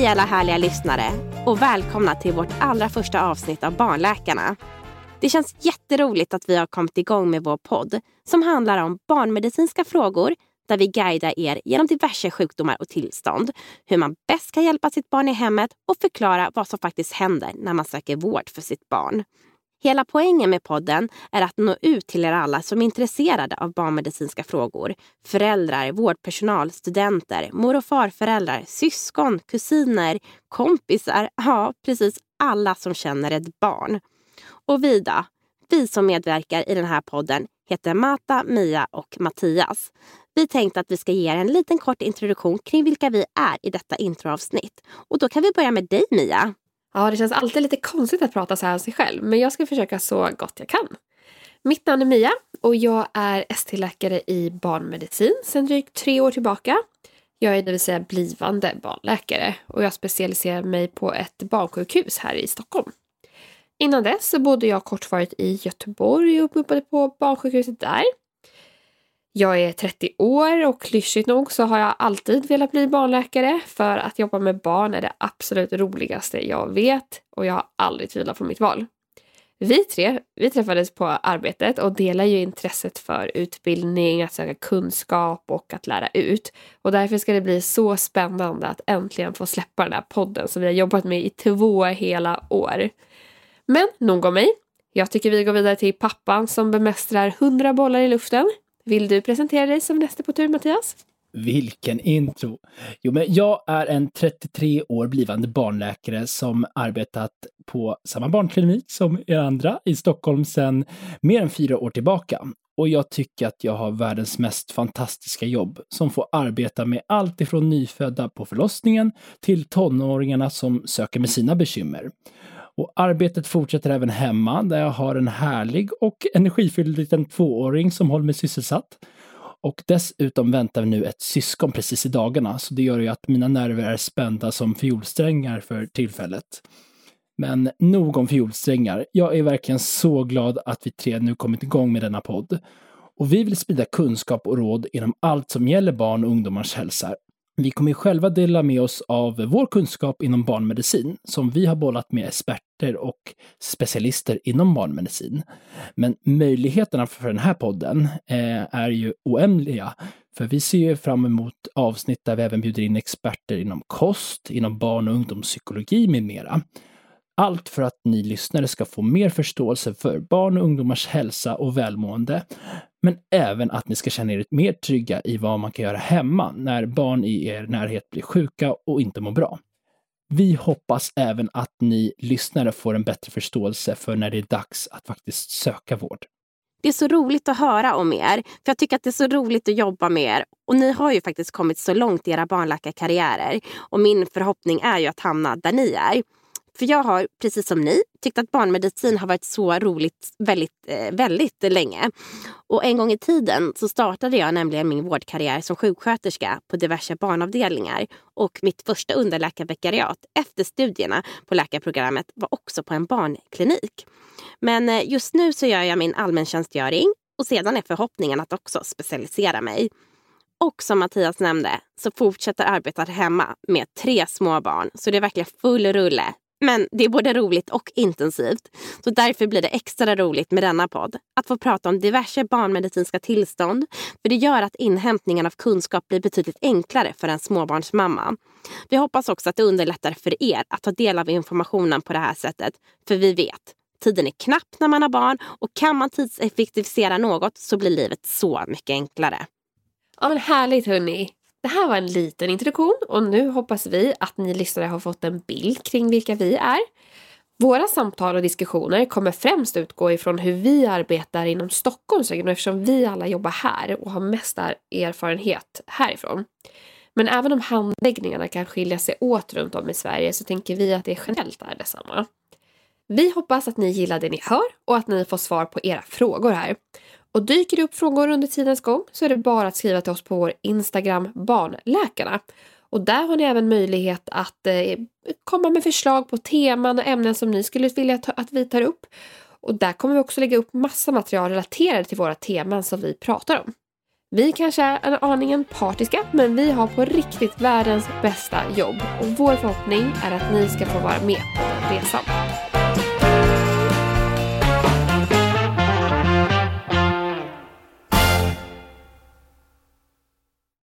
Hej alla härliga lyssnare och välkomna till vårt allra första avsnitt av Barnläkarna. Det känns jätteroligt att vi har kommit igång med vår podd som handlar om barnmedicinska frågor där vi guidar er genom diverse sjukdomar och tillstånd, hur man bäst kan hjälpa sitt barn i hemmet och förklara vad som faktiskt händer när man söker vård för sitt barn. Hela poängen med podden är att nå ut till er alla som är intresserade av barnmedicinska frågor. Föräldrar, vårdpersonal, studenter, mor och farföräldrar, syskon, kusiner, kompisar, ja precis alla som känner ett barn. Och vi då? Vi som medverkar i den här podden heter Mata, Mia och Mattias. Vi tänkte att vi ska ge er en liten kort introduktion kring vilka vi är i detta introavsnitt. Och då kan vi börja med dig Mia. Ja, det känns alltid lite konstigt att prata så här om sig själv, men jag ska försöka så gott jag kan. Mitt namn är Mia och jag är ST-läkare i barnmedicin sedan drygt tre år tillbaka. Jag är det vill säga blivande barnläkare och jag specialiserar mig på ett barnsjukhus här i Stockholm. Innan dess så bodde jag kortvarigt i Göteborg och jobbade på barnsjukhuset där. Jag är 30 år och klyschigt nog så har jag alltid velat bli barnläkare för att jobba med barn är det absolut roligaste jag vet och jag har aldrig tvivlat på mitt val. Vi tre vi träffades på arbetet och delar ju intresset för utbildning, att söka kunskap och att lära ut. Och därför ska det bli så spännande att äntligen få släppa den här podden som vi har jobbat med i två hela år. Men nog om mig. Jag tycker vi går vidare till pappan som bemästrar hundra bollar i luften. Vill du presentera dig som nästa på tur Mattias? Vilken intro! Jo, men jag är en 33 år blivande barnläkare som arbetat på samma barnklinik som er andra i Stockholm sedan mer än fyra år tillbaka. Och jag tycker att jag har världens mest fantastiska jobb som får arbeta med allt ifrån nyfödda på förlossningen till tonåringarna som söker med sina bekymmer. Och arbetet fortsätter även hemma där jag har en härlig och energifylld liten tvååring som håller mig sysselsatt. Och dessutom väntar vi nu ett syskon precis i dagarna, så det gör ju att mina nerver är spända som fiolsträngar för tillfället. Men nog om fiolsträngar. Jag är verkligen så glad att vi tre nu kommit igång med denna podd. Och vi vill sprida kunskap och råd inom allt som gäller barn och ungdomars hälsa vi kommer själva dela med oss av vår kunskap inom barnmedicin som vi har bollat med experter och specialister inom barnmedicin. Men möjligheterna för den här podden eh, är ju oändliga. För vi ser fram emot avsnitt där vi även bjuder in experter inom kost, inom barn och ungdomspsykologi med mera. Allt för att ni lyssnare ska få mer förståelse för barn och ungdomars hälsa och välmående. Men även att ni ska känna er mer trygga i vad man kan göra hemma när barn i er närhet blir sjuka och inte mår bra. Vi hoppas även att ni lyssnare får en bättre förståelse för när det är dags att faktiskt söka vård. Det är så roligt att höra om er. För Jag tycker att det är så roligt att jobba med er. Och ni har ju faktiskt kommit så långt i era barnläkarkarriärer. Och min förhoppning är ju att hamna där ni är. För jag har, precis som ni, tyckt att barnmedicin har varit så roligt väldigt, eh, väldigt länge. Och en gång i tiden så startade jag nämligen min vårdkarriär som sjuksköterska på diverse barnavdelningar. Och mitt första underläkarvikariat efter studierna på läkarprogrammet var också på en barnklinik. Men eh, just nu så gör jag min allmäntjänstgöring och sedan är förhoppningen att också specialisera mig. Och som Mattias nämnde så fortsätter arbetet hemma med tre små barn. Så det är verkligen full rulle men det är både roligt och intensivt. Så därför blir det extra roligt med denna podd. Att få prata om diverse barnmedicinska tillstånd. För det gör att inhämtningen av kunskap blir betydligt enklare för en småbarnsmamma. Vi hoppas också att det underlättar för er att ta del av informationen på det här sättet. För vi vet, tiden är knapp när man har barn och kan man tidseffektivisera något så blir livet så mycket enklare. Ja men härligt hörni. Det här var en liten introduktion och nu hoppas vi att ni lyssnare har fått en bild kring vilka vi är. Våra samtal och diskussioner kommer främst utgå ifrån hur vi arbetar inom Stockholmsregionen eftersom vi alla jobbar här och har mest erfarenhet härifrån. Men även om handläggningarna kan skilja sig åt runt om i Sverige så tänker vi att det generellt är detsamma. Vi hoppas att ni gillar det ni hör och att ni får svar på era frågor här. Och dyker det upp frågor under tidens gång så är det bara att skriva till oss på vår Instagram Barnläkarna. Och där har ni även möjlighet att eh, komma med förslag på teman och ämnen som ni skulle vilja ta, att vi tar upp. Och där kommer vi också lägga upp massa material relaterade till våra teman som vi pratar om. Vi kanske är en aningen partiska, men vi har på riktigt världens bästa jobb och vår förhoppning är att ni ska få vara med på den resan.